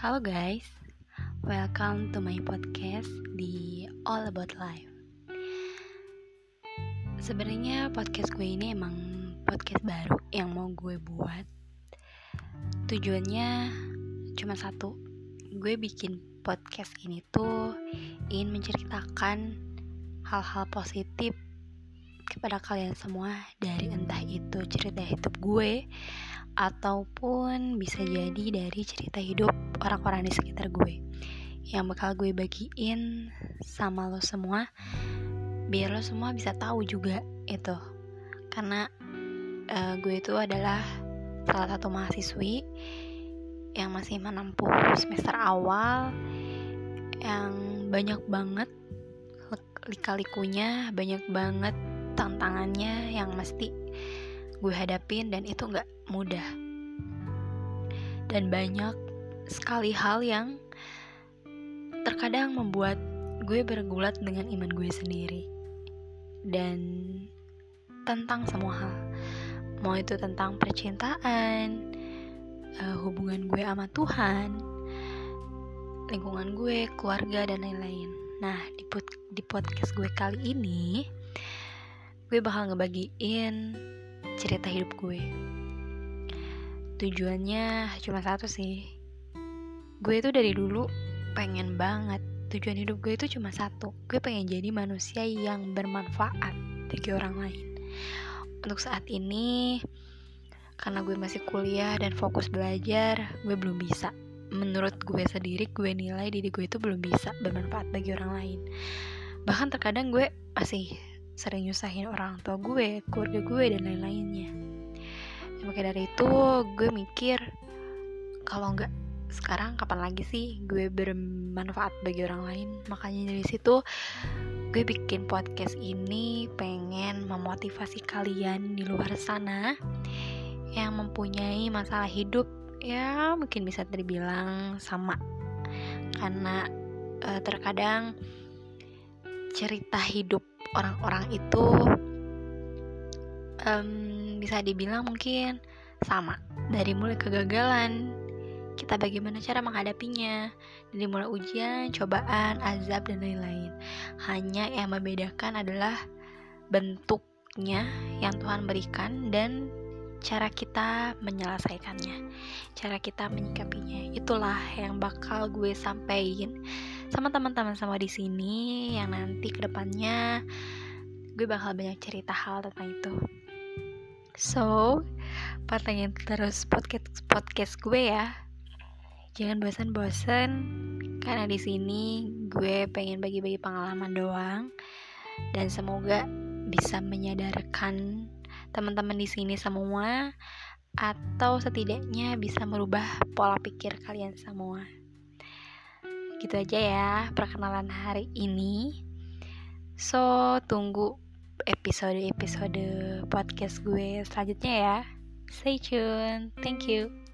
Halo guys, welcome to my podcast di All About Life. Sebenarnya podcast gue ini emang podcast baru yang mau gue buat. Tujuannya cuma satu, gue bikin podcast ini tuh ingin menceritakan hal-hal positif kepada kalian semua dari entah itu cerita hidup gue ataupun bisa jadi dari cerita hidup orang-orang di sekitar gue. Yang bakal gue bagiin sama lo semua biar lo semua bisa tahu juga itu. Karena uh, gue itu adalah salah satu mahasiswi yang masih menempuh semester awal yang banyak banget lika-likunya banyak banget tantangannya yang mesti gue hadapin dan itu nggak mudah. Dan banyak sekali hal yang terkadang membuat gue bergulat dengan iman gue sendiri. Dan tentang semua hal mau itu tentang percintaan uh, hubungan gue sama Tuhan lingkungan gue keluarga dan lain-lain. Nah di, pod di podcast gue kali ini gue bakal ngebagiin cerita hidup gue. Tujuannya cuma satu sih. Gue itu dari dulu pengen banget tujuan hidup gue itu cuma satu. Gue pengen jadi manusia yang bermanfaat bagi orang lain. Untuk saat ini karena gue masih kuliah dan fokus belajar gue belum bisa. Menurut gue sendiri gue nilai diri gue itu belum bisa bermanfaat bagi orang lain. Bahkan terkadang gue masih sering nyusahin orang tua gue keluarga gue dan lain-lainnya. Ya, maka dari itu gue mikir kalau nggak sekarang kapan lagi sih gue bermanfaat bagi orang lain? Makanya dari situ gue bikin podcast ini pengen memotivasi kalian di luar sana yang mempunyai masalah hidup ya mungkin bisa terbilang sama. Karena uh, terkadang cerita hidup orang-orang itu um, bisa dibilang mungkin sama dari mulai kegagalan kita bagaimana cara menghadapinya dari mulai ujian, cobaan, azab dan lain-lain. Hanya yang membedakan adalah bentuknya yang Tuhan berikan dan cara kita menyelesaikannya, cara kita menyikapinya. Itulah yang bakal gue sampaikan sama teman-teman sama di sini yang nanti ke depannya gue bakal banyak cerita hal tentang itu. So, pantengin terus podcast podcast gue ya. Jangan bosan-bosan karena di sini gue pengen bagi-bagi pengalaman doang dan semoga bisa menyadarkan teman-teman di sini semua atau setidaknya bisa merubah pola pikir kalian semua. Gitu aja ya perkenalan hari ini. So, tunggu episode-episode podcast gue selanjutnya ya. Stay tune. Thank you.